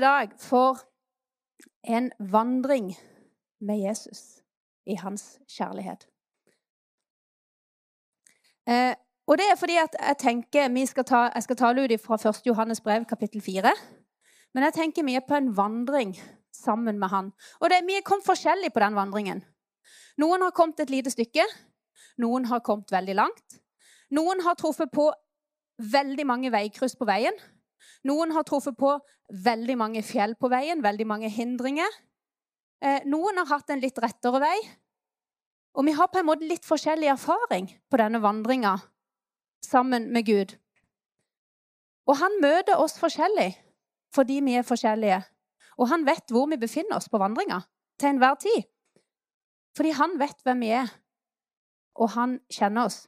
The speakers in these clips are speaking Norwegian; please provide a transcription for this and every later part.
i dag for en vandring med Jesus i hans kjærlighet. Eh, og det er fordi at jeg tenker skal ta, Jeg skal tale ut fra 1. Johannes brev, kapittel 4. Men jeg tenker er på en vandring sammen med han. Og det, vi kommet forskjellig på den vandringen. Noen har kommet et lite stykke. Noen har kommet veldig langt. Noen har truffet på veldig mange veikryss på veien. Noen har truffet på veldig mange fjell på veien, veldig mange hindringer. Eh, noen har hatt en litt rettere vei. Og vi har på en måte litt forskjellig erfaring på denne vandringa sammen med Gud. Og han møter oss forskjellig fordi vi er forskjellige. Og han vet hvor vi befinner oss på vandringa til enhver tid. Fordi han vet hvem vi er, og han kjenner oss.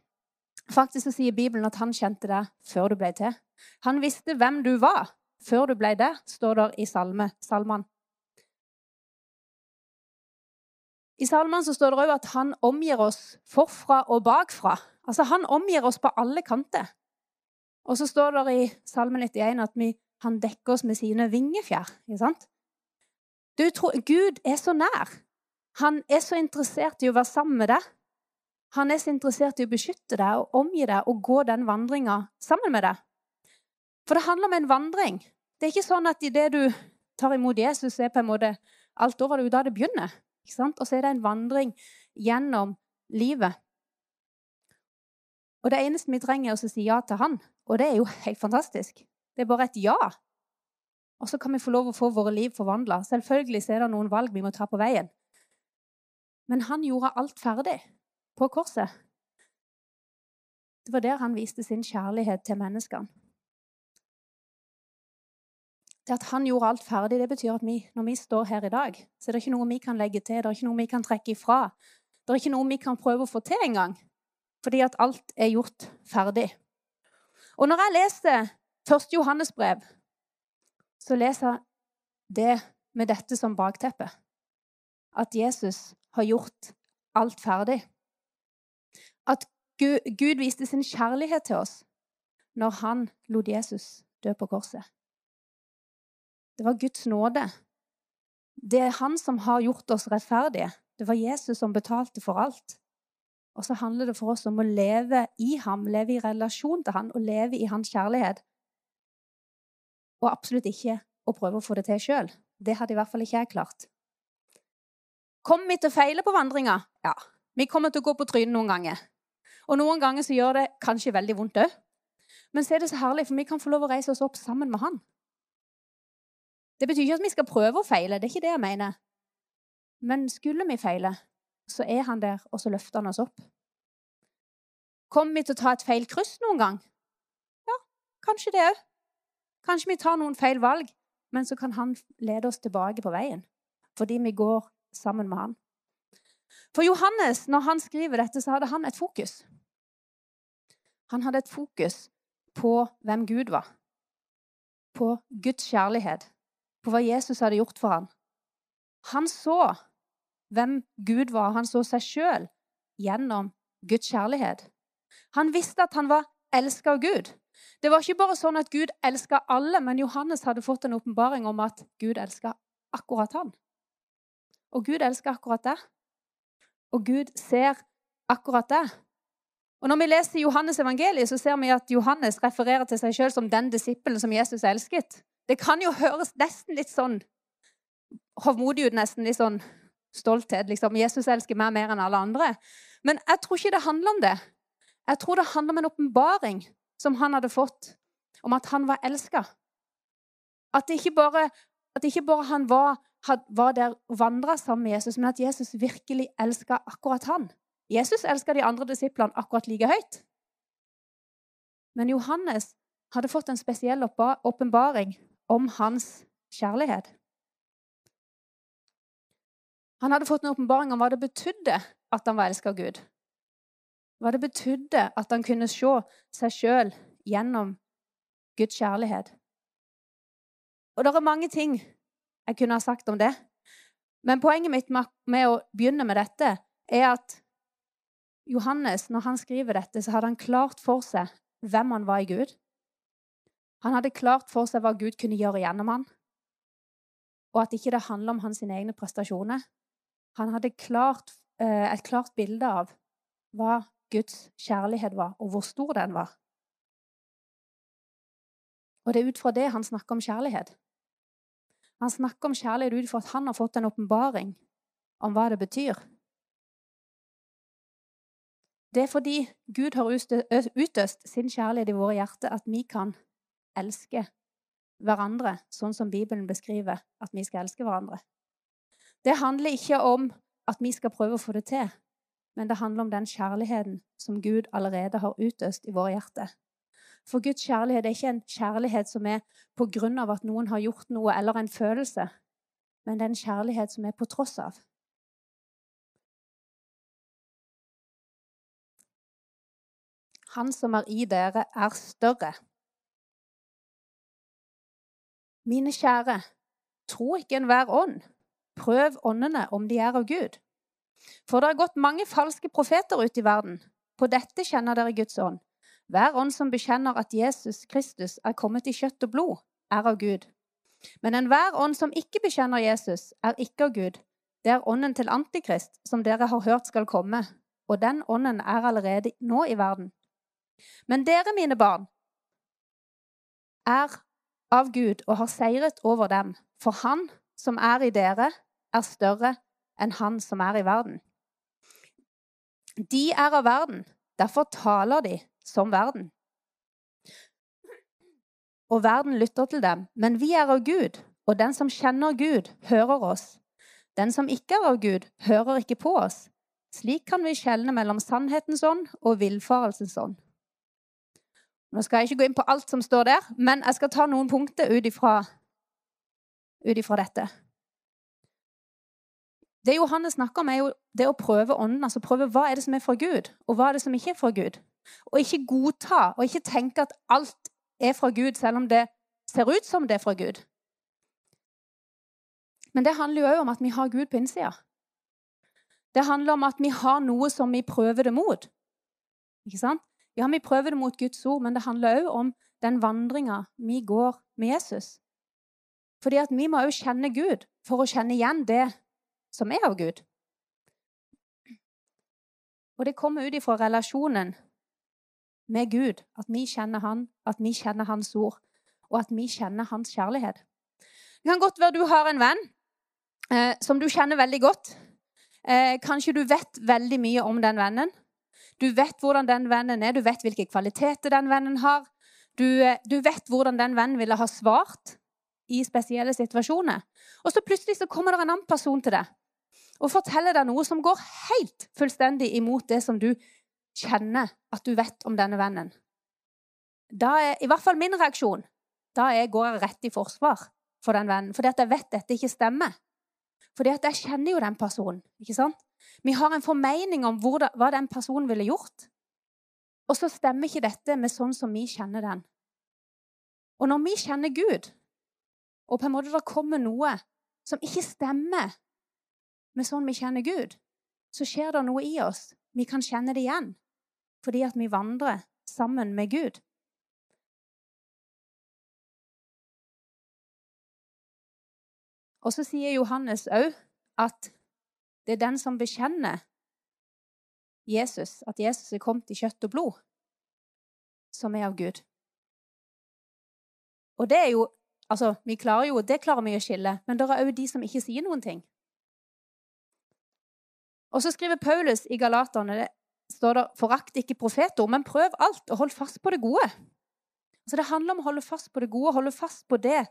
Faktisk så sier Bibelen at han kjente deg før du ble til. Han visste hvem du var før du ble det, står det i salme, salmene. I salmene så står det òg at han omgir oss forfra og bakfra. Altså, Han omgir oss på alle kanter. Og så står det i Salme 91 at vi, han dekker oss med sine vingefjær. Gud er så nær. Han er så interessert i å være sammen med deg. Han er så interessert i å beskytte deg og omgi deg og gå den vandringa sammen med deg. For det handler om en vandring. Det er ikke sånn at idet du tar imot Jesus, er på en måte alt over det, da det begynner. Og så er det en vandring gjennom livet. Og det eneste vi trenger, er å si ja til han. Og det er jo helt fantastisk. Det er bare et ja. Og så kan vi få lov å få våre liv forvandla. Selvfølgelig er det noen valg vi må ta på veien. Men han gjorde alt ferdig på korset. Det var der han viste sin kjærlighet til menneskene. Det at han gjorde alt ferdig, det betyr at vi, når vi står her i dag, så er det ikke noe vi kan legge til, det er ikke noe vi kan trekke ifra. Det er ikke noe vi kan prøve å få til engang, fordi at alt er gjort ferdig. Og når jeg leser 1. Johannes brev, så leser jeg det med dette som bakteppe. At Jesus har gjort alt ferdig. At Gud, viste sin kjærlighet til oss når han lot Jesus dø på korset. Det var Guds nåde. Det er han som har gjort oss rettferdige. Det var Jesus som betalte for alt. Og så handler det for oss om å leve i ham, leve i relasjon til ham og leve i hans kjærlighet. Og absolutt ikke å prøve å få det til sjøl. Det hadde i hvert fall ikke jeg klart. Kommer vi til å feile på vandringa? Ja. Vi kommer til å gå på trynet noen ganger. Og noen ganger så gjør det kanskje veldig vondt òg. Men så er det så herlig, for vi kan få lov å reise oss opp sammen med han. Det betyr ikke at vi skal prøve å feile, det er ikke det jeg mener. Men skulle vi feile, så er han der, og så løfter han oss opp. Kommer vi til å ta et feil kryss noen gang? Ja, kanskje det òg. Kanskje vi tar noen feil valg, men så kan han lede oss tilbake på veien. Fordi vi går sammen med han. For Johannes, når han skriver dette, så hadde han et fokus. Han hadde et fokus på hvem Gud var. På Guds kjærlighet. På hva Jesus hadde gjort for ham. Han så hvem Gud var. Han så seg sjøl gjennom Guds kjærlighet. Han visste at han var elska av Gud. Det var ikke bare sånn at Gud elska alle, men Johannes hadde fått en åpenbaring om at Gud elska akkurat han. Og Gud elska akkurat det. Og Gud ser akkurat det. Og Når vi leser Johannes evangeliet, så ser vi at Johannes refererer til seg sjøl som den disippelen som Jesus elsket. Det kan jo høres nesten litt sånn hovmodig ut, nesten litt sånn stolthet. liksom, Jesus elsker meg mer enn alle andre. Men jeg tror ikke det handler om det. Jeg tror det handler om en åpenbaring som han hadde fått, om at han var elska. At, at ikke bare han var var der og vandra sammen med Jesus, men at Jesus virkelig elska akkurat han. Jesus elska de andre disiplene akkurat like høyt. Men Johannes hadde fått en spesiell åpenbaring om hans kjærlighet. Han hadde fått en åpenbaring om hva det betydde at han var elska av Gud. Hva det betydde at han kunne se seg sjøl gjennom Guds kjærlighet. Og det er mange ting jeg kunne ha sagt om det. Men poenget mitt med å begynne med dette er at Johannes, når han skriver dette, så hadde han klart for seg hvem han var i Gud. Han hadde klart for seg hva Gud kunne gjøre gjennom han, og at ikke det handler om hans egne prestasjoner. Han hadde klart, eh, et klart bilde av hva Guds kjærlighet var, og hvor stor den var. Og det er ut fra det han snakker om kjærlighet. Han snakker om kjærlighet ut fra at han har fått en åpenbaring om hva det betyr. Det er fordi Gud har utøst sin kjærlighet i våre hjerter, at vi kan elske hverandre sånn som Bibelen beskriver at vi skal elske hverandre. Det handler ikke om at vi skal prøve å få det til, men det handler om den kjærligheten som Gud allerede har utøst i våre hjerter. For Guds kjærlighet er ikke en kjærlighet som er på grunn av at noen har gjort noe, eller en følelse, men det er en kjærlighet som er på tross av. Han som er i dere, er større. Mine kjære, tro ikke enhver ånd. Prøv åndene om de er av Gud. For det har gått mange falske profeter ut i verden. På dette kjenner dere Guds ånd. Hver ånd som bekjenner at Jesus Kristus er kommet i kjøtt og blod, er av Gud. Men enhver ånd som ikke bekjenner Jesus, er ikke av Gud. Det er ånden til Antikrist, som dere har hørt skal komme, og den ånden er allerede nå i verden. Men dere, mine barn, er av Gud og har seiret over dem, for Han som er i dere, er større enn Han som er i verden. De er av verden, derfor taler de som verden. Og verden lytter til dem. Men vi er av Gud, og den som kjenner Gud, hører oss. Den som ikke er av Gud, hører ikke på oss. Slik kan vi skjelne mellom sannhetens ånd og villfarelsens ånd. Nå skal jeg ikke gå inn på alt som står der, men jeg skal ta noen punkter ut ifra, dette. Det Johannes snakker om, er jo det å prøve ånden. altså prøve Hva er det som er fra Gud, og hva er det som ikke er fra Gud? Og ikke godta og ikke tenke at alt er fra Gud, selv om det ser ut som det er fra Gud. Men det handler jo òg om at vi har Gud på innsida. Det handler om at vi har noe som vi prøver det mot. Ikke sant? Ja, vi prøver det mot Guds ord, men det handler òg om den vandringa vi går med Jesus. Fordi at vi må òg kjenne Gud for å kjenne igjen det som er av Gud. Og det kommer ut ifra relasjonen med Gud, at vi kjenner Han, at vi kjenner Hans ord, og at vi kjenner Hans kjærlighet. Det kan godt være du har en venn eh, som du kjenner veldig godt. Eh, kanskje du vet veldig mye om den vennen. Du vet hvordan den vennen er, du vet hvilke kvaliteter den vennen har. Du, eh, du vet hvordan den vennen ville ha svart i spesielle situasjoner. Og så plutselig så kommer det en annen person til deg og forteller deg noe som går helt fullstendig imot det som du kjenner at du vet om denne vennen. Da er i hvert fall min reaksjon da jeg går jeg rett i forsvar for den vennen. Fordi at jeg vet dette ikke stemmer. Fordi at jeg kjenner jo den personen. ikke sant? Vi har en formening om hvor, hva den personen ville gjort. Og så stemmer ikke dette med sånn som vi kjenner den. Og når vi kjenner Gud, og på en måte det kommer noe som ikke stemmer med sånn vi kjenner Gud, så skjer det noe i oss. Vi kan kjenne det igjen fordi at vi vandrer sammen med Gud. Og så sier Johannes òg at det er den som bekjenner Jesus, at Jesus er kommet i kjøtt og blod, som er av Gud. Og det er jo Altså, vi klarer jo, det klarer vi å skille, men det er òg de som ikke sier noen ting. Og så skriver Paulus i Galaterne står det 'forakt ikke profeter, men prøv alt og hold fast på det gode. Så Det handler om å holde fast på det gode, holde fast på det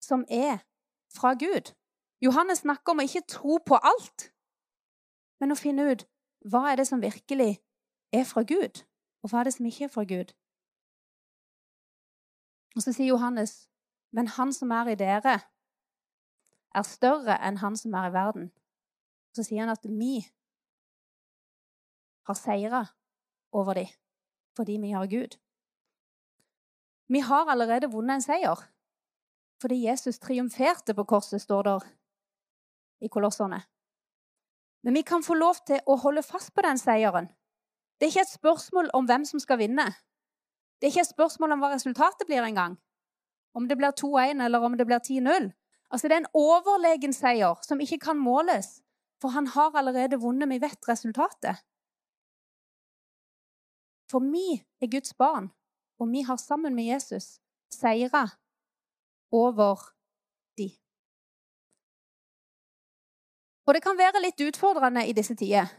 som er fra Gud. Johannes snakker om å ikke tro på alt, men å finne ut hva er det som virkelig er fra Gud, og hva er det som ikke er fra Gud. Og så sier Johannes, men han som er i dere, er større enn han som er i verden. Så sier han at vi har seira over dem fordi vi har Gud. Vi har allerede vunnet en seier fordi Jesus triumferte på korset, står der i Kolosserne. Men vi kan få lov til å holde fast på den seieren. Det er ikke et spørsmål om hvem som skal vinne. Det er ikke et spørsmål om hva resultatet blir engang. Om det blir 2-1 eller om det blir 10-0. Altså, det er en overlegen seier som ikke kan måles, for han har allerede vunnet. Vi vet resultatet. For vi er Guds barn, og vi har sammen med Jesus seira over de. Og det kan være litt utfordrende i disse tider.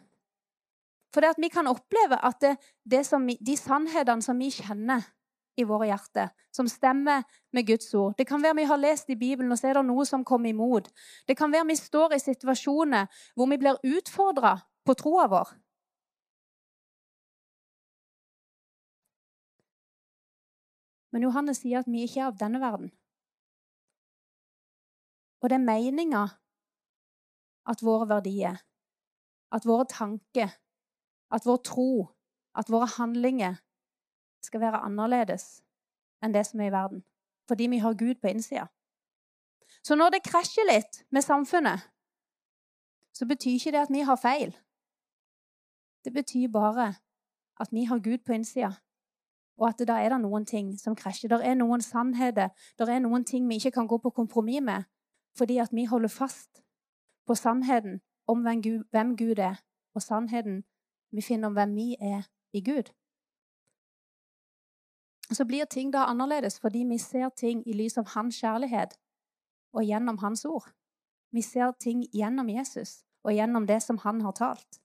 For vi kan oppleve at det, det som, de sannhetene som vi kjenner i våre hjerter, som stemmer med Guds ord Det kan være vi har lest i Bibelen, og så er det noe som kommer imot. Det kan være vi står i situasjoner hvor vi blir utfordra på troa vår. Men Johannes sier at vi ikke er av denne verden. Og det er meninga at våre verdier, at våre tanker, at vår tro, at våre handlinger skal være annerledes enn det som er i verden. Fordi vi har Gud på innsida. Så når det krasjer litt med samfunnet, så betyr ikke det at vi har feil. Det betyr bare at vi har Gud på innsida, og at da er det noen ting som krasjer. Det er noen sannheter, det er noen ting vi ikke kan gå på kompromiss med, fordi at vi holder fast på sannheten om hvem Gud, hvem Gud er, og sannheten vi finner om hvem vi er i Gud. Så blir ting da annerledes fordi vi ser ting i lys av hans kjærlighet og gjennom hans ord. Vi ser ting gjennom Jesus og gjennom det som han har talt.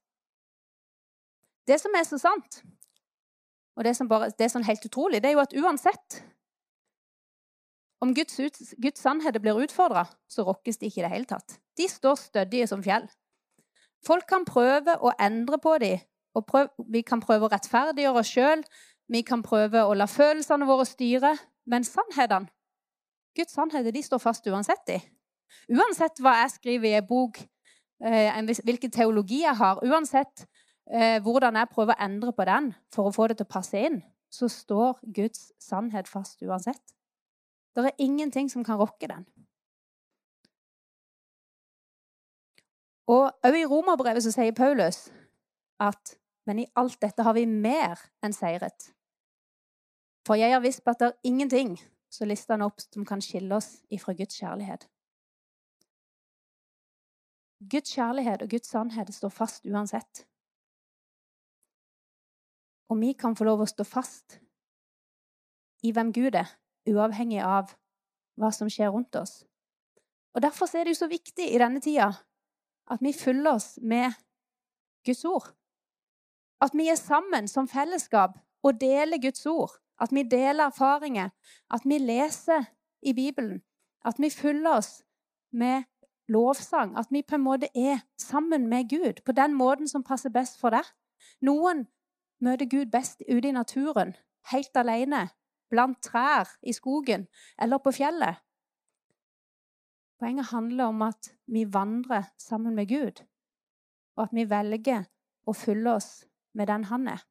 Det som er så sant, og det som, bare, det er sånn helt utrolig, det er jo at uansett om Guds, Guds sannheter blir utfordra, så rokkes de ikke i det hele tatt. De står stødige som fjell. Folk kan prøve å endre på dem. Og prøv, vi kan prøve å rettferdiggjøre oss sjøl. Vi kan prøve å la følelsene våre styre. Men sannhetene, Guds sannheter, de står fast uansett. de. Uansett hva jeg skriver i en bok, eh, hvilken teologi jeg har, uansett hvordan jeg prøver å endre på den for å få det til å passe inn, så står Guds sannhet fast uansett. Det er ingenting som kan rokke den. Og òg i Romerbrevet så sier Paulus at men i alt dette har vi mer enn seiret. For jeg har visst at det er ingenting, så lister han opp, som kan skille oss ifra Guds kjærlighet. Guds kjærlighet og Guds sannhet står fast uansett. Og vi kan få lov å stå fast i hvem Gud er, uavhengig av hva som skjer rundt oss. Og Derfor er det jo så viktig i denne tida at vi fyller oss med Guds ord. At vi er sammen som fellesskap og deler Guds ord. At vi deler erfaringer. At vi leser i Bibelen. At vi fyller oss med lovsang. At vi på en måte er sammen med Gud på den måten som passer best for deg. Noen møter Gud best ute i naturen, helt alene, blant trær i skogen eller på fjellet. Poenget handler om at vi vandrer sammen med Gud, og at vi velger å fylle oss med den han er.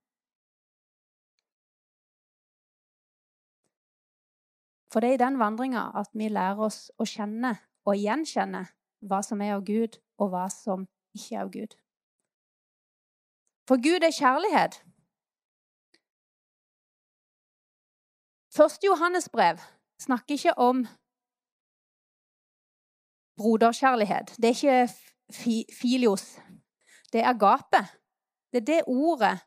For det er i den vandringa at vi lærer oss å kjenne og gjenkjenne hva som er av Gud, og hva som ikke er av Gud. For Gud er kjærlighet. Første Johannes brev snakker ikke om broderkjærlighet. Det er ikke fi, filios. Det er agape. Det er det ordet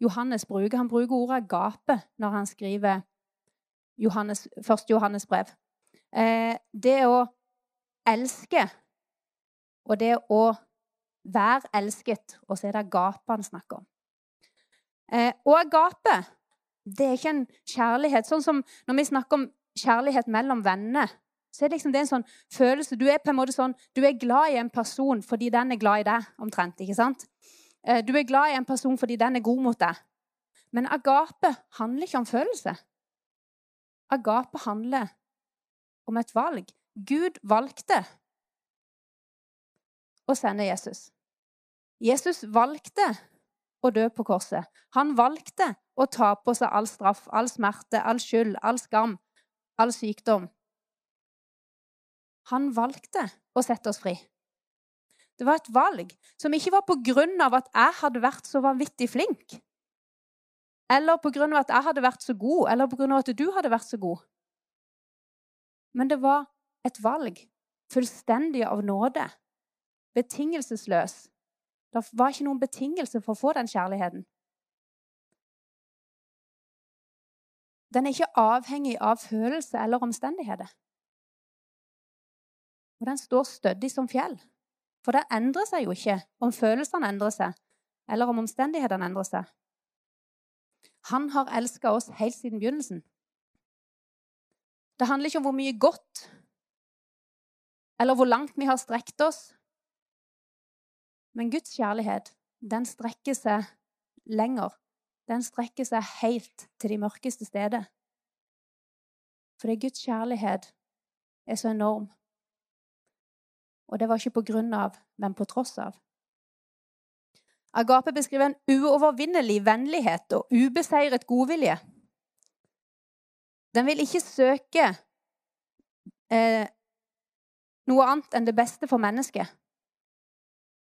Johannes bruker. Han bruker ordet agape når han skriver Johannes, første Johannes brev. Eh, det å elske og det å være elsket, og så er det agape han snakker om. Eh, og agape det er ikke en kjærlighet Sånn som når vi snakker om kjærlighet mellom venner, så er det, liksom, det er en sånn følelse Du er på en måte sånn, du er glad i en person fordi den er glad i deg, omtrent. ikke sant? Eh, du er glad i en person fordi den er god mot deg. Men agape handler ikke om følelse. Agape handler om et valg. Gud valgte å sende Jesus. Jesus valgte å dø på korset. Han valgte å ta på seg all straff, all smerte, all skyld, all skam, all sykdom. Han valgte å sette oss fri. Det var et valg som ikke var på grunn av at jeg hadde vært så vanvittig flink. Eller på grunn av at jeg hadde vært så god, eller på grunn av at du hadde vært så god. Men det var et valg. Fullstendig av nåde. Betingelsesløs. Det var ikke noen betingelse for å få den kjærligheten. Den er ikke avhengig av følelse eller omstendigheter. Og den står stødig som fjell. For det endrer seg jo ikke om følelsene endrer seg, eller om omstendighetene endrer seg. Han har elska oss helt siden begynnelsen. Det handler ikke om hvor mye godt eller hvor langt vi har strekt oss. Men Guds kjærlighet, den strekker seg lenger. Den strekker seg helt til de mørkeste steder. Fordi Guds kjærlighet er så enorm. Og det var ikke på grunn av, men på tross av. Agape beskriver en uovervinnelig vennlighet og ubeseiret godvilje. Den vil ikke søke eh, noe annet enn det beste for mennesket.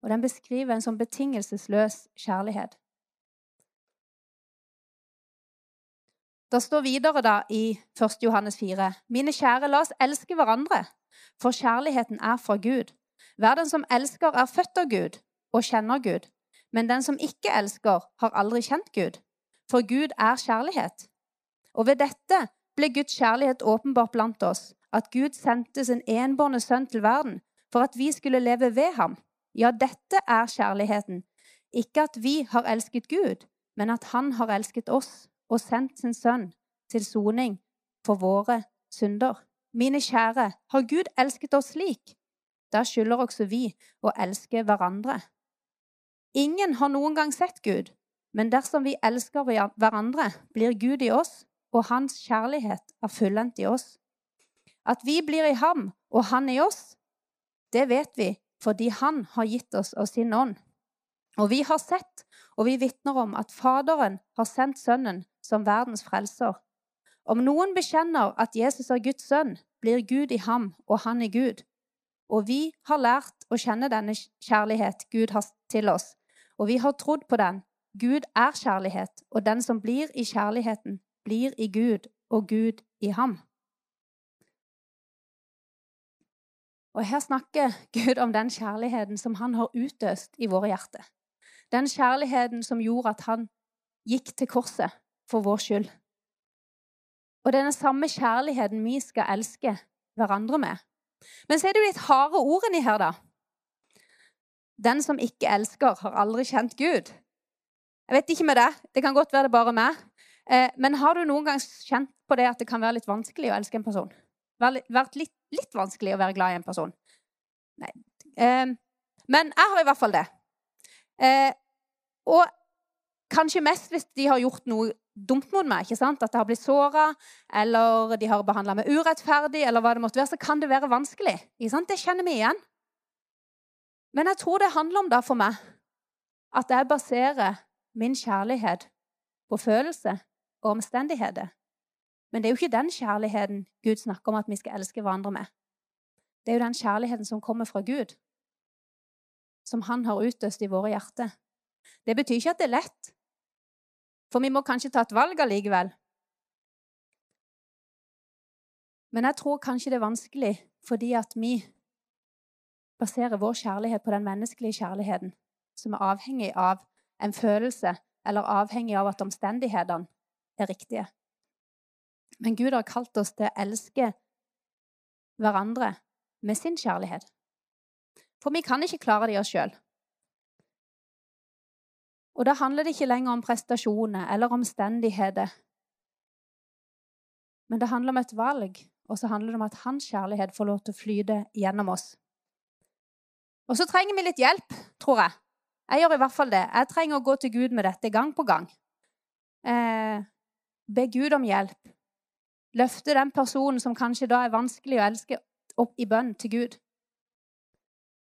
Og den beskriver en sånn betingelsesløs kjærlighet. Det står videre da i 1. Johannes 4.: Mine kjære, la oss elske hverandre, for kjærligheten er fra Gud. Hver den som elsker, er født av Gud og kjenner Gud. Men den som ikke elsker, har aldri kjent Gud. For Gud er kjærlighet. Og ved dette ble Guds kjærlighet åpenbart blant oss, at Gud sendte sin enbårne sønn til verden for at vi skulle leve ved ham. Ja, dette er kjærligheten. Ikke at vi har elsket Gud, men at han har elsket oss og sendt sin sønn til soning for våre synder. Mine kjære, har Gud elsket oss slik? Da skylder også vi å elske hverandre. Ingen har noen gang sett Gud, men dersom vi elsker hverandre, blir Gud i oss, og hans kjærlighet er fullendt i oss. At vi blir i ham og han i oss, det vet vi fordi han har gitt oss av sin ånd. Og vi har sett, og vi vitner om, at Faderen har sendt Sønnen som verdens frelser. Om noen bekjenner at Jesus er Guds sønn, blir Gud i ham og han i Gud. Og vi har lært å kjenne denne kjærlighet Gud har til oss, og vi har trodd på den. Gud er kjærlighet, og den som blir i kjærligheten, blir i Gud, og Gud i ham. Og Her snakker Gud om den kjærligheten som han har utøst i våre hjerter. Den kjærligheten som gjorde at han gikk til korset for vår skyld. Og denne samme kjærligheten vi skal elske hverandre med. Men så er det jo litt harde ord inni her, da. Den som ikke elsker, har aldri kjent Gud. Jeg vet ikke med det. Det kan godt være det bare meg. Eh, men har du noen gang kjent på det at det kan være litt vanskelig å elske en person? Vært litt, litt vanskelig å være glad i en person? Nei. Eh, men jeg har i hvert fall det. Eh, og kanskje mest hvis de har gjort noe dumt mot meg. ikke sant? At jeg har blitt såra, eller de har behandla meg urettferdig, eller hva det måtte være, så kan det være vanskelig. ikke sant? Det kjenner vi igjen. Men jeg tror det handler om da for meg at jeg baserer min kjærlighet på følelse og omstendigheter. Men det er jo ikke den kjærligheten Gud snakker om at vi skal elske hverandre med. Det er jo den kjærligheten som kommer fra Gud, som Han har utøst i våre hjerter. Det betyr ikke at det er lett, for vi må kanskje ta et valg allikevel. Men jeg tror kanskje det er vanskelig fordi at vi baserer vår kjærlighet på den menneskelige kjærligheten, som er avhengig av en følelse eller avhengig av at omstendighetene er riktige. Men Gud har kalt oss til å elske hverandre med sin kjærlighet. For vi kan ikke klare det i oss sjøl. Og da handler det ikke lenger om prestasjoner eller omstendigheter. Men det handler om et valg, og så handler det om at hans kjærlighet får lov til å flyte gjennom oss. Og så trenger vi litt hjelp, tror jeg. Jeg gjør i hvert fall det. Jeg trenger å gå til Gud med dette gang på gang. Eh, be Gud om hjelp. Løfte den personen som kanskje da er vanskelig å elske, opp i bønn til Gud.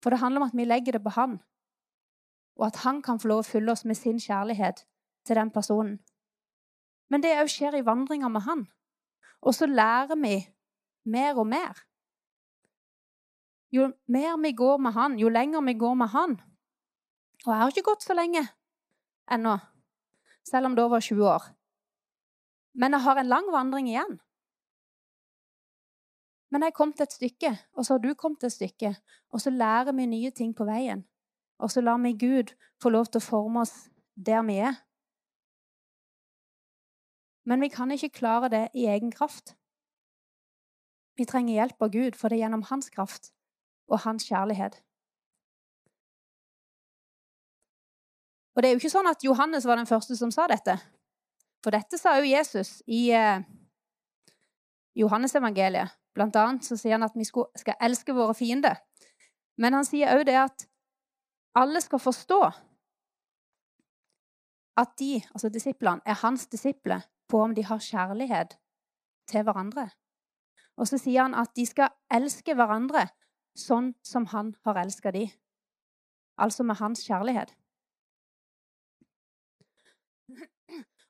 For det handler om at vi legger det på Han, og at Han kan få lov å fylle oss med sin kjærlighet til den personen. Men det òg skjer i vandringa med Han. Og så lærer vi mer og mer. Jo mer vi går med han, jo lenger vi går med han Og jeg har ikke gått så lenge ennå, selv om det var 20 år. Men jeg har en lang vandring igjen. Men jeg kom til et stykke, og så har du kommet til et stykke, og så lærer vi nye ting på veien. Og så lar vi Gud få lov til å forme oss der vi er. Men vi kan ikke klare det i egen kraft. Vi trenger hjelp av Gud, for det er gjennom hans kraft og hans kjærlighet. Og det er jo ikke sånn at Johannes var den første som sa dette. For dette sa jo Jesus i eh, Johannesevangeliet. Blant annet så sier han at vi skal elske våre fiender. Men han sier òg det at alle skal forstå at de, altså disiplene, er hans disipler på om de har kjærlighet til hverandre. Og så sier han at de skal elske hverandre sånn som han har elska de. Altså med hans kjærlighet.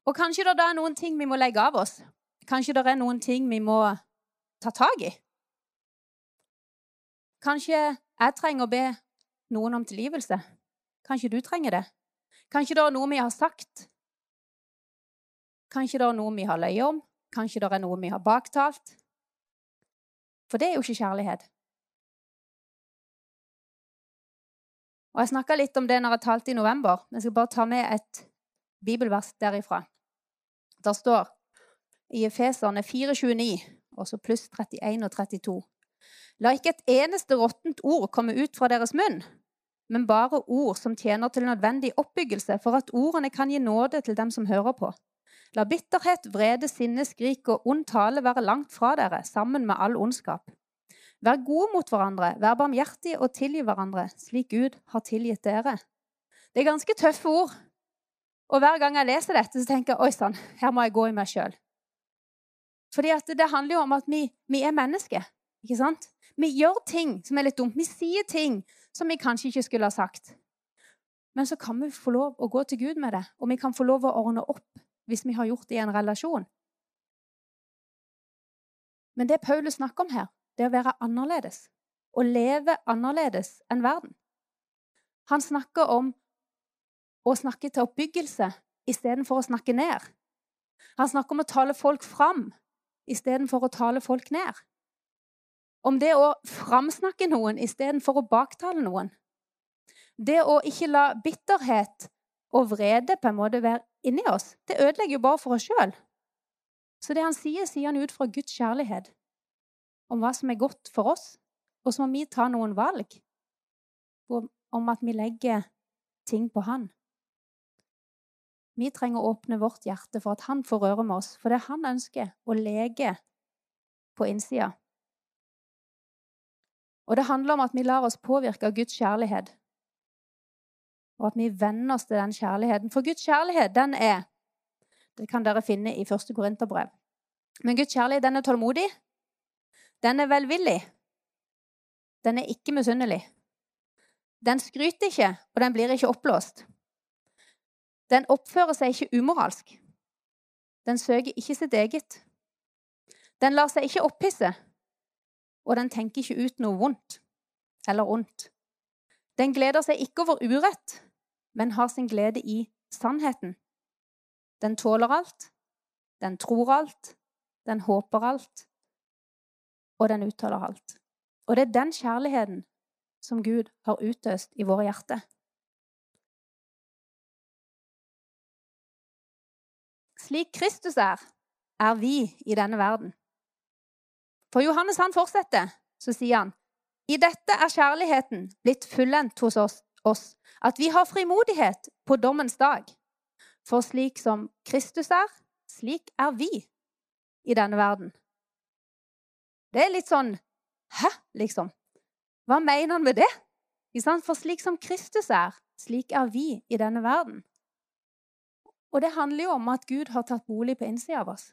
Og kanskje det er noen ting vi må legge av oss. Kanskje det er noen ting vi må ta tak i. Kanskje jeg trenger å be noen om tilgivelse. Kanskje du trenger det. Kanskje det er noe vi har sagt. Kanskje det er noe vi har løyet om. Kanskje det er noe vi har baktalt. For det er jo ikke kjærlighet. Og Jeg snakka litt om det når jeg talte i november. Jeg skal bare ta med et bibelvers derifra. Der står i Efeserne 429 og så pluss 31 og 32. La ikke et eneste råttent ord komme ut fra deres munn, men bare ord som tjener til nødvendig oppbyggelse, for at ordene kan gi nåde til dem som hører på. La bitterhet, vrede, sinne, skrik og ond tale være langt fra dere, sammen med all ondskap. Vær gode mot hverandre, vær barmhjertige og tilgi hverandre, slik Gud har tilgitt dere. Det er ganske tøffe ord. Og hver gang jeg leser dette, så tenker jeg oi sann, her må jeg gå i meg sjøl. Fordi det handler jo om at vi, vi, er mennesker. ikke sant? Vi gjør ting som er litt dumt. Vi sier ting som vi kanskje ikke skulle ha sagt. Men så kan vi få lov å gå til Gud med det, og vi kan få lov å ordne opp hvis vi har gjort det i en relasjon. Men det Paulus snakker om her, det er å være annerledes. Å leve annerledes enn verden. Han snakker om å snakke til oppbyggelse istedenfor å snakke ned. Han snakker om å tale folk fram istedenfor å tale folk ned. Om det å framsnakke noen istedenfor å baktale noen. Det å ikke la bitterhet og vrede på en måte være inni oss, det ødelegger jo bare for oss sjøl. Så det han sier, sier han ut fra Guds kjærlighet om hva som er godt for oss. Og så må vi ta noen valg om at vi legger ting på Han. Vi trenger å åpne vårt hjerte for at han får røre med oss, for det han ønsker å lege på innsida. Og det handler om at vi lar oss påvirke av Guds kjærlighet, og at vi venner oss til den kjærligheten. For Guds kjærlighet, den er Det kan dere finne i første Korinterbrev. Men Guds kjærlighet, den er tålmodig. Den er velvillig. Den er ikke misunnelig. Den skryter ikke, og den blir ikke oppblåst. Den oppfører seg ikke umoralsk. Den søker ikke sitt eget. Den lar seg ikke opphisse, og den tenker ikke ut noe vondt eller ondt. Den gleder seg ikke over urett, men har sin glede i sannheten. Den tåler alt, den tror alt, den håper alt, og den uttaler alt. Og det er den kjærligheten som Gud har utøst i våre hjerter. Slik Kristus er, er vi i denne verden. For Johannes han fortsetter, så sier han i dette er kjærligheten blitt fullendt hos oss, oss, at vi har frimodighet på dommens dag. For slik som Kristus er, slik er vi i denne verden. Det er litt sånn Hæ, liksom? Hva mener han med det? For slik som Kristus er, slik er vi i denne verden. Og det handler jo om at Gud har tatt bolig på innsida av oss.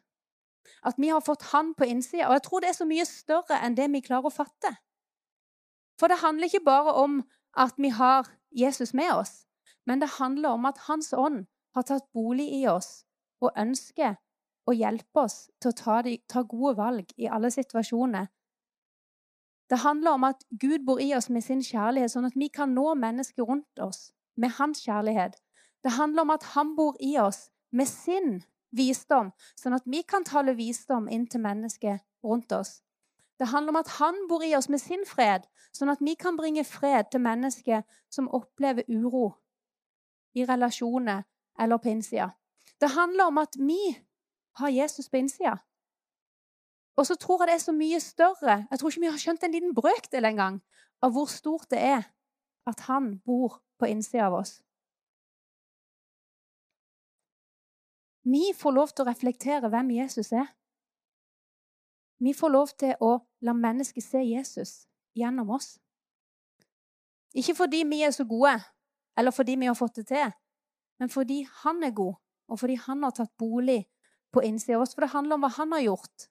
At vi har fått Han på innsida. Og jeg tror det er så mye større enn det vi klarer å fatte. For det handler ikke bare om at vi har Jesus med oss, men det handler om at Hans ånd har tatt bolig i oss og ønsker å hjelpe oss til å ta, de, ta gode valg i alle situasjoner. Det handler om at Gud bor i oss med sin kjærlighet, sånn at vi kan nå mennesker rundt oss med hans kjærlighet det handler om at han bor i oss med sin visdom, sånn at vi kan tale visdom inn til mennesket rundt oss. Det handler om at han bor i oss med sin fred, sånn at vi kan bringe fred til mennesker som opplever uro i relasjoner eller på innsida. Det handler om at vi har Jesus på innsida. Og så tror jeg det er så mye større. Jeg tror ikke vi har skjønt en liten brøkdel engang av hvor stort det er at han bor på innsida av oss. Vi får lov til å reflektere hvem Jesus er. Vi får lov til å la mennesket se Jesus gjennom oss. Ikke fordi vi er så gode, eller fordi vi har fått det til, men fordi han er god, og fordi han har tatt bolig på innsida av oss. For det handler om hva han har gjort,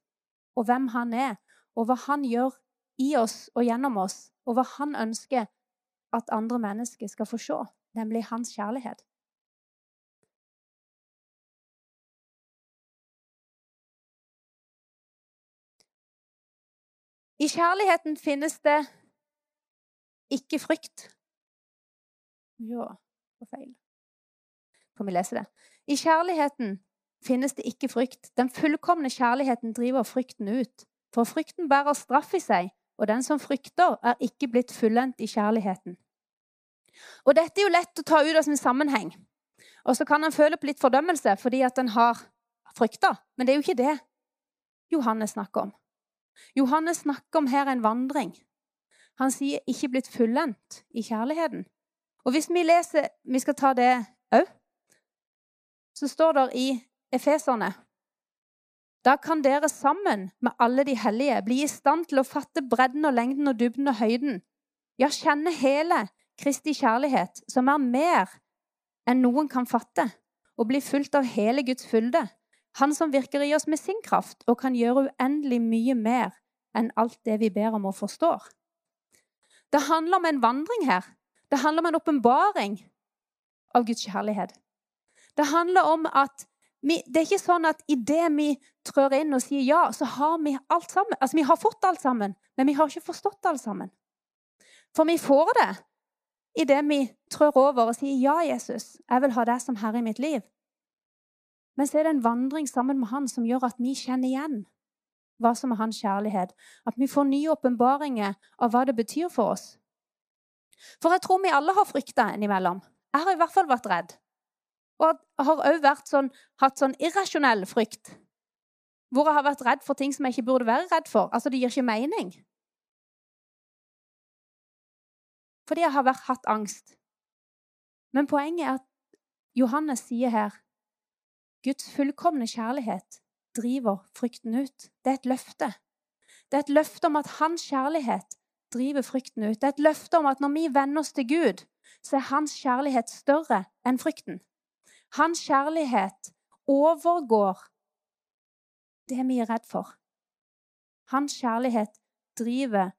og hvem han er, og hva han gjør i oss og gjennom oss, og hva han ønsker at andre mennesker skal få se, nemlig hans kjærlighet. I kjærligheten finnes det ikke frykt. Ja, var feil. Kan vi lese det? I kjærligheten finnes det ikke frykt. Den fullkomne kjærligheten driver frykten ut. For frykten bærer straff i seg, og den som frykter, er ikke blitt fullendt i kjærligheten. Og Dette er jo lett å ta ut av sin sammenheng. Og så kan en føle på litt fordømmelse fordi at en har frykta. Men det er jo ikke det Johannes snakker om. Johannes snakker om her en vandring. Han sier 'ikke blitt fullendt i kjærligheten'. Og hvis vi leser Vi skal ta det òg. Så står det i efeserne. Da kan dere sammen med alle de hellige bli i stand til å fatte bredden og lengden og dybden og høyden. Ja, kjenne hele Kristi kjærlighet, som er mer enn noen kan fatte, og bli fulgt av hele Guds fylde. Han som virker i oss med sin kraft og kan gjøre uendelig mye mer enn alt det vi ber om og forstår. Det handler om en vandring her. Det handler om en åpenbaring av Guds kjærlighet. Det handler om at vi, det er ikke sånn at idet vi trør inn og sier ja, så har vi alt sammen. Altså, Vi har fått alt sammen, men vi har ikke forstått alt sammen. For vi får det idet vi trør over og sier ja, Jesus, jeg vil ha deg som herre i mitt liv. Men så er det en vandring sammen med Han som gjør at vi kjenner igjen hva som er hans kjærlighet. At vi får nye åpenbaringer av hva det betyr for oss. For jeg tror vi alle har frykta innimellom. Jeg har i hvert fall vært redd. Og har òg sånn, hatt sånn irrasjonell frykt. Hvor jeg har vært redd for ting som jeg ikke burde være redd for. Altså, Det gir ikke mening. Fordi jeg har vært, hatt angst. Men poenget er at Johannes sier her Guds fullkomne kjærlighet driver frykten ut. Det er et løfte. Det er et løfte om at hans kjærlighet driver frykten ut. Det er et løfte om at når vi venner oss til Gud, så er hans kjærlighet større enn frykten. Hans kjærlighet overgår det vi er redd for. Hans kjærlighet driver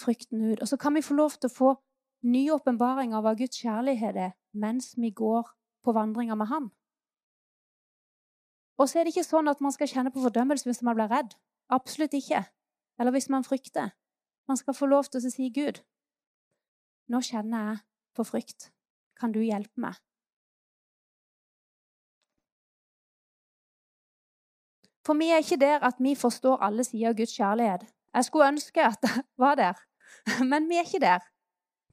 frykten ut. Og så kan vi få lov til å få ny åpenbaring av hva Guds kjærlighet er, mens vi går på vandringer med Han. Og så er det ikke sånn at man skal kjenne på fordømmelse hvis man blir redd. Absolutt ikke. Eller hvis man frykter. Man skal få lov til å si, 'Gud, nå kjenner jeg på frykt. Kan du hjelpe meg?' For vi er ikke der at vi forstår alle sider av Guds kjærlighet. Jeg skulle ønske at det var der, men vi er ikke der.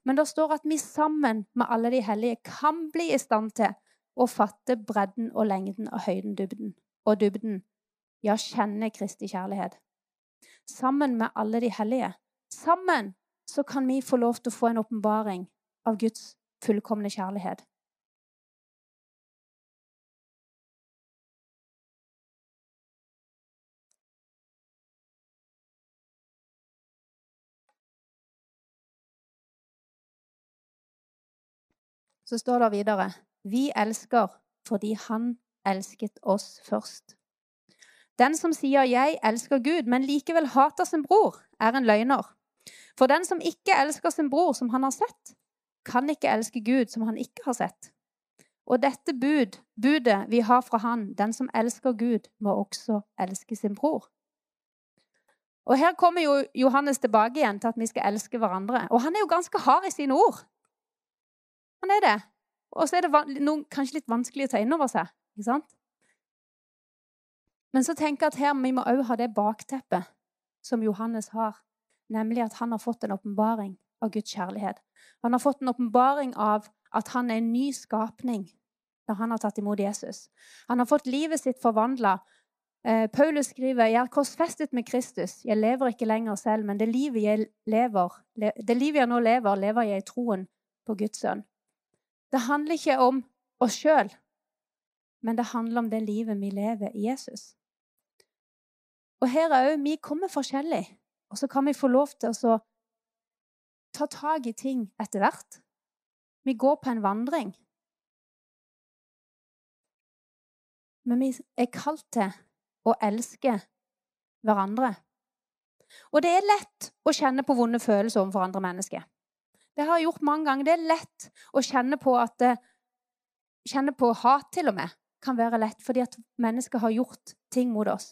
Men det står at vi sammen med alle de hellige kan bli i stand til å fatte bredden og lengden og høyden dybden, og dybden. Ja, kjenne Kristi kjærlighet. Sammen med alle de hellige. Sammen så kan vi få lov til å få en åpenbaring av Guds fullkomne kjærlighet. Så står det videre Vi elsker fordi Han elsket oss først. Den som sier 'jeg elsker Gud', men likevel hater sin bror, er en løgner. For den som ikke elsker sin bror som han har sett, kan ikke elske Gud som han ikke har sett. Og dette bud, budet vi har fra Han, den som elsker Gud, må også elske sin bror. Og Her kommer jo Johannes tilbake igjen til at vi skal elske hverandre. Og han er jo ganske hard i sine ord. Han er det. Og så er det noe kanskje litt vanskelig å ta inn over seg. ikke sant? Men så tenker jeg at her vi må òg ha det bakteppet som Johannes har, nemlig at han har fått en åpenbaring av Guds kjærlighet. Han har fått en åpenbaring av at han er en ny skapning når han har tatt imot Jesus. Han har fått livet sitt forvandla. Eh, Paulus skriver jeg er korsfestet med Kristus. Jeg lever ikke lenger selv, men det livet jeg, lever, det livet jeg nå lever, lever jeg i troen på Guds sønn. Det handler ikke om oss sjøl, men det handler om det livet vi lever i Jesus. Og her òg, vi kommer forskjellig, og så kan vi få lov til å ta tak i ting etter hvert. Vi går på en vandring. Men vi er kalt til å elske hverandre. Og det er lett å kjenne på vonde følelser overfor andre mennesker. Det har jeg gjort mange ganger. Det er lett å kjenne på at det, Kjenne på hat, til og med, kan være lett fordi at mennesker har gjort ting mot oss.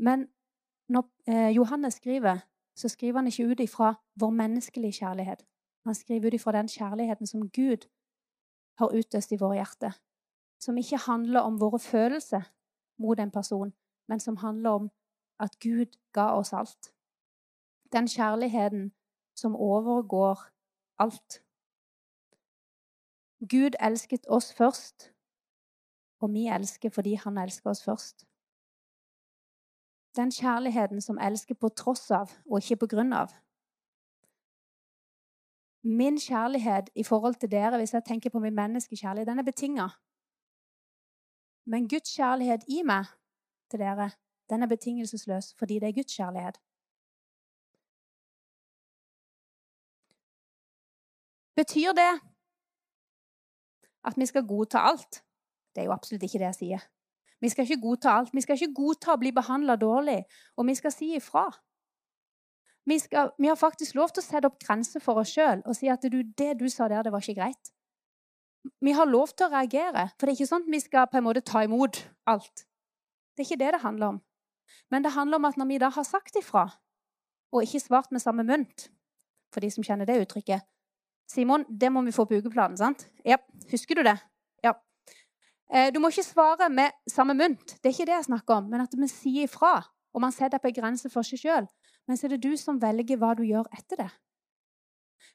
Men når eh, Johannes skriver, så skriver han ikke ut ifra vår menneskelige kjærlighet. Han skriver ut ifra den kjærligheten som Gud har utøst i våre hjerter. Som ikke handler om våre følelser mot en person, men som handler om at Gud ga oss alt. Den kjærligheten som overgår alt. Gud elsket oss først, og vi elsker fordi han elsker oss først. Den kjærligheten som elsker på tross av og ikke på grunn av. Min kjærlighet i forhold til dere, hvis jeg tenker på min menneskekjærlighet, den er betinga. Men Guds kjærlighet i meg til dere, den er betingelsesløs fordi det er Guds kjærlighet. Betyr det at vi skal godta alt? Det er jo absolutt ikke det jeg sier. Vi skal ikke godta alt. Vi skal ikke godta å bli behandla dårlig, og vi skal si ifra. Vi, skal, vi, har faktisk lov til å sette opp grenser for oss sjøl og si at du, det du sa der, det var ikke greit. Vi har lov til å reagere, for det er ikke sånn at vi skal på en måte ta imot alt. Det er ikke det det handler om. Men det handler om at når vi da har sagt ifra, og ikke svart med samme mynt For de som kjenner det uttrykket Simon, det må vi få på ukeplanen, sant? Ja, husker du det? Ja. du må ikke svare med samme mynt. Det er ikke det jeg snakker om, men at vi sier ifra. Og man setter på en grense for seg sjøl. Men så er det du som velger hva du gjør etter det.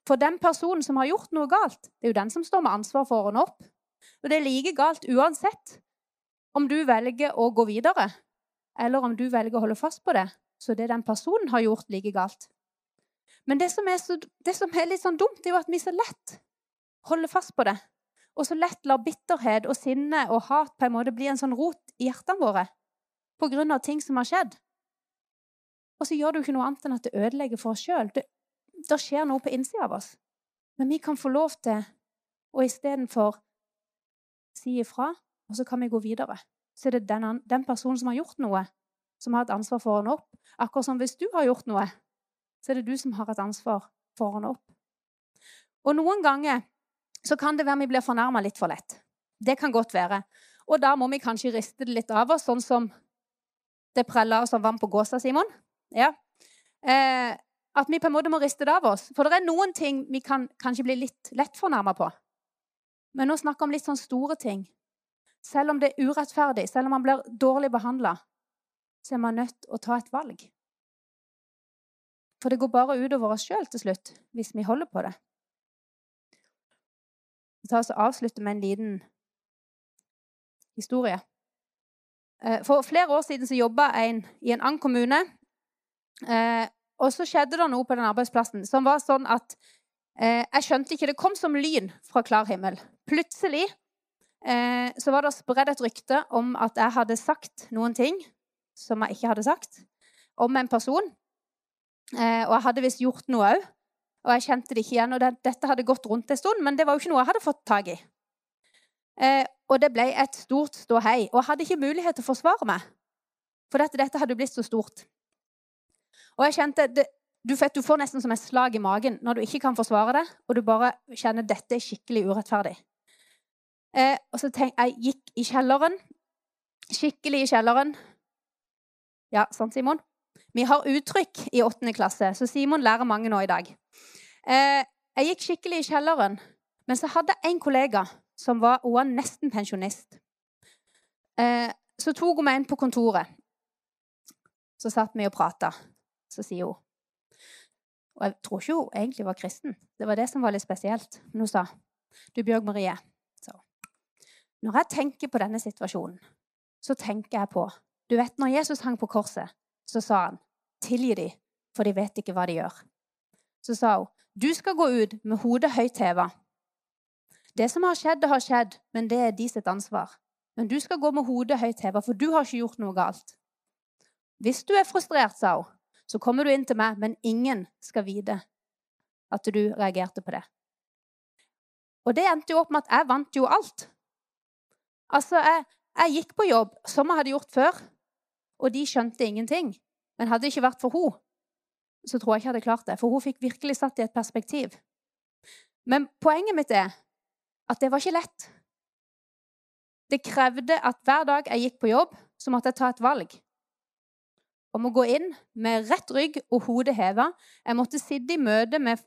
For den personen som har gjort noe galt, det er jo den som står med ansvar for å ordne opp. Og det er like galt uansett om du velger å gå videre, eller om du velger å holde fast på det. Så det den personen har gjort, like galt. Men det som så, det som er litt sånn dumt, er jo at vi så lett holder fast på det og så lett lar bitterhet og sinne og hat på en måte bli en sånn rot i hjertene våre av ting som har skjedd. Og så gjør det jo ikke noe annet enn at det ødelegger for oss sjøl. Det, det skjer noe på innsida av oss. Men vi kan få lov til å istedenfor si ifra, og så kan vi gå videre. Så er det den, den personen som har gjort noe, som har et ansvar for å ordne opp. Akkurat som hvis du har gjort noe, så er det du som har et ansvar for å ordne opp. Og noen ganger så kan det være vi blir fornærma litt for lett. Det kan godt være. Og da må vi kanskje riste det litt av oss, sånn som det preller som vann på gåsa, Simon. Ja. Eh, at vi på en måte må riste det av oss. For det er noen ting vi kan kanskje bli litt lett fornærma på. Men nå snakker vi om litt sånn store ting. Selv om det er urettferdig, selv om man blir dårlig behandla, så er man nødt til å ta et valg. For det går bare utover oss sjøl til slutt hvis vi holder på det ta oss og avslutter med en liten historie. Eh, for flere år siden så jobba en i en annen kommune. Eh, og så skjedde det noe på den arbeidsplassen som var sånn at eh, jeg skjønte ikke Det kom som lyn fra klar himmel. Plutselig så var det spredd et rykte om at jeg hadde sagt noen ting som jeg ikke hadde sagt, om en person. Og jeg hadde visst gjort noe òg. Og jeg kjente det ikke igjen. Og det, dette hadde gått rundt en stund, men det var jo ikke noe jeg hadde fått tak i. Eh, og det ble et stort ståhei. Og jeg hadde ikke mulighet til å forsvare meg. For dette, dette hadde blitt så stort. Og jeg kjente det, du, vet, du får nesten som et slag i magen når du ikke kan forsvare det, og du bare kjenner at dette er skikkelig urettferdig. Eh, og så tenk, Jeg gikk i kjelleren. Skikkelig i kjelleren. Ja, sant, Simon? Vi har uttrykk i åttende klasse, så Simon lærer mange nå i dag. Eh, jeg gikk skikkelig i kjelleren, men så hadde jeg en kollega som var, var nesten pensjonist. Eh, så tok hun meg inn på kontoret. Så satt vi og prata. Så sier hun Og jeg tror ikke hun egentlig var kristen. Det var det som var litt spesielt. Men hun sa Du, Bjørg Marie, så. Når jeg tenker på denne situasjonen, så tenker jeg på Du vet, når Jesus hang på korset, så sa han Tilgi de, for de vet ikke hva de gjør. Så sa hun Du skal gå ut med hodet høyt heva. Det som har skjedd, det har skjedd, men det er de sitt ansvar. Men du skal gå med hodet høyt heva, for du har ikke gjort noe galt. Hvis du er frustrert, sa hun, så kommer du inn til meg, men ingen skal vite at du reagerte på det. Og det endte jo opp med at jeg vant jo alt. Altså, jeg, jeg gikk på jobb som jeg hadde gjort før, og de skjønte ingenting. Men hadde det ikke vært for henne, så tror jeg ikke jeg hadde klart det. For hun fikk virkelig satt i et perspektiv. Men poenget mitt er at det var ikke lett. Det krevde at hver dag jeg gikk på jobb, så måtte jeg ta et valg om å gå inn med rett rygg og hodet heva. Jeg måtte sitte i møte med,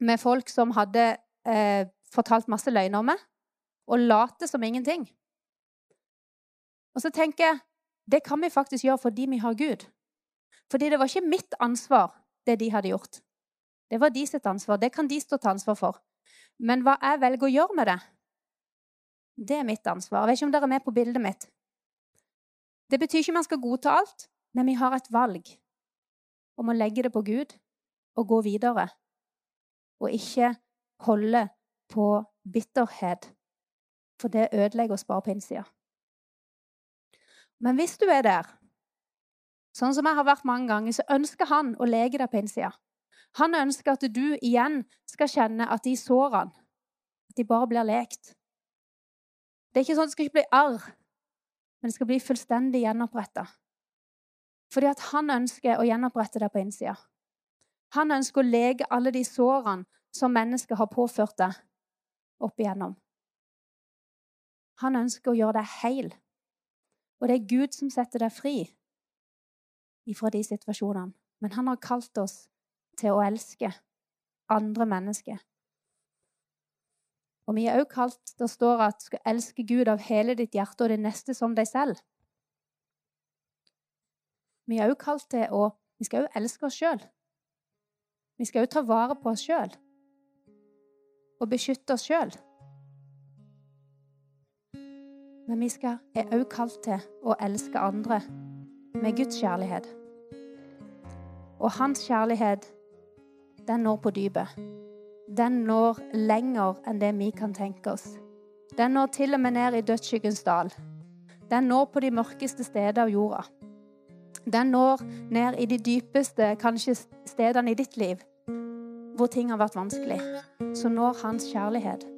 med folk som hadde eh, fortalt masse løgner om meg, og late som ingenting. Og så tenker jeg det kan vi faktisk gjøre fordi vi har Gud. Fordi det var ikke mitt ansvar, det de hadde gjort. Det var de sitt ansvar. Det kan de stå til ansvar for. Men hva jeg velger å gjøre med det, det er mitt ansvar. Jeg vet ikke om dere er med på bildet mitt. Det betyr ikke man skal godta alt, men vi har et valg om å legge det på Gud og gå videre. Og ikke holde på bitterhet, for det ødelegger oss bare på innsida. Men hvis du er der, sånn som jeg har vært mange ganger, så ønsker han å lege deg på innsida. Han ønsker at du igjen skal kjenne at de sårene at de bare blir lekt. Det er ikke sånn at det skal ikke bli arr, men det skal bli fullstendig gjenoppretta. Fordi at han ønsker å gjenopprette deg på innsida. Han ønsker å lege alle de sårene som mennesket har påført deg opp igjennom. Han ønsker å gjøre deg heil. Og det er Gud som setter deg fri ifra de situasjonene. Men han har kalt oss til å elske andre mennesker. Og vi er også kalt Det står at du skal elske Gud av hele ditt hjerte og det neste som deg selv. Vi er også kalt til å Vi skal også elske oss sjøl. Vi skal også ta vare på oss sjøl og beskytte oss sjøl. Men vi skal, er også kalt til å elske andre med Guds kjærlighet. Og hans kjærlighet den når på dypet. Den når lenger enn det vi kan tenke oss. Den når til og med ned i dødsskyggens dal. Den når på de mørkeste steder av jorda. Den når ned i de dypeste, kanskje stedene i ditt liv, hvor ting har vært vanskelig. Så når hans kjærlighet.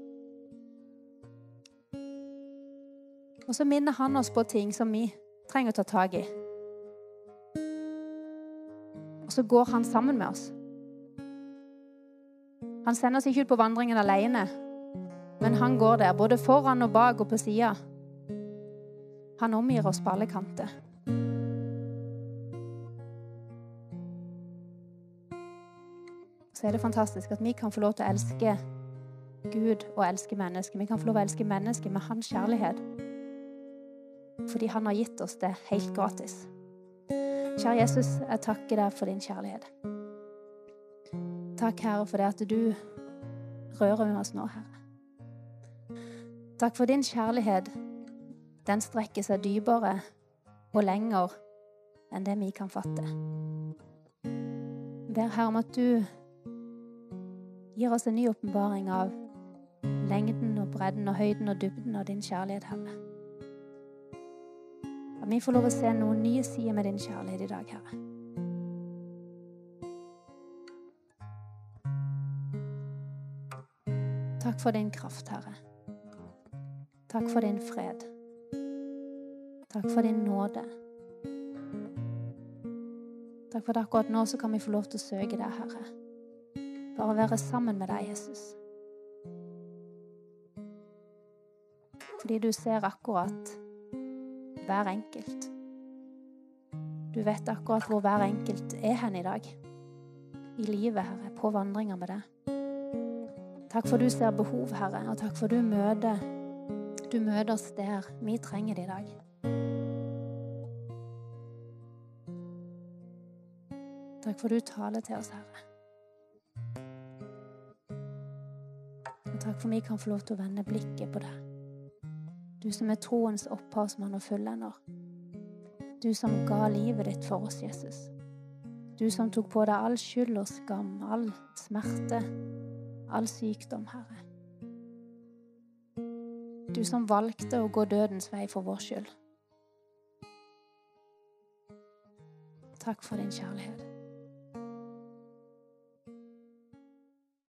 Og så minner han oss på ting som vi trenger å ta tak i. Og så går han sammen med oss. Han sender oss ikke ut på vandringen alene, men han går der, både foran og bak og på sida. Han omgir oss på alle kanter. Så er det fantastisk at vi kan få lov til å elske Gud og elske mennesker. Vi kan få lov til å elske mennesker med hans kjærlighet. Fordi han har gitt oss det helt gratis. Kjære Jesus, jeg takker deg for din kjærlighet. Takk, Herre, for det at du rører med oss nå, Herre. Takk for din kjærlighet. Den strekker seg dypere og lenger enn det vi kan fatte. Ber Herre om at du gir oss en ny åpenbaring av lengden og bredden og høyden og dybden av din kjærlighet, Herre. At vi får lov å se noen nye sider med din kjærlighet i dag, Herre. Takk for din kraft, Herre. Takk for din fred. Takk for din nåde. Takk for at akkurat nå så kan vi få lov til å søke deg, Herre. Bare være sammen med deg, Jesus. Fordi du ser akkurat hver enkelt. Du vet akkurat hvor hver enkelt er hen i dag. I livet, Herre, på vandringer med deg. Takk for du ser behov, Herre, og takk for du møter Du møter oss der vi trenger det i dag. Takk for du taler til oss, Herre. Og takk for vi kan få lov til å vende blikket på deg. Du som er troens opphavsmann og fullender. Du som ga livet ditt for oss, Jesus. Du som tok på deg all skyld og skam, all smerte, all sykdom, Herre. Du som valgte å gå dødens vei for vår skyld. Takk for din kjærlighet.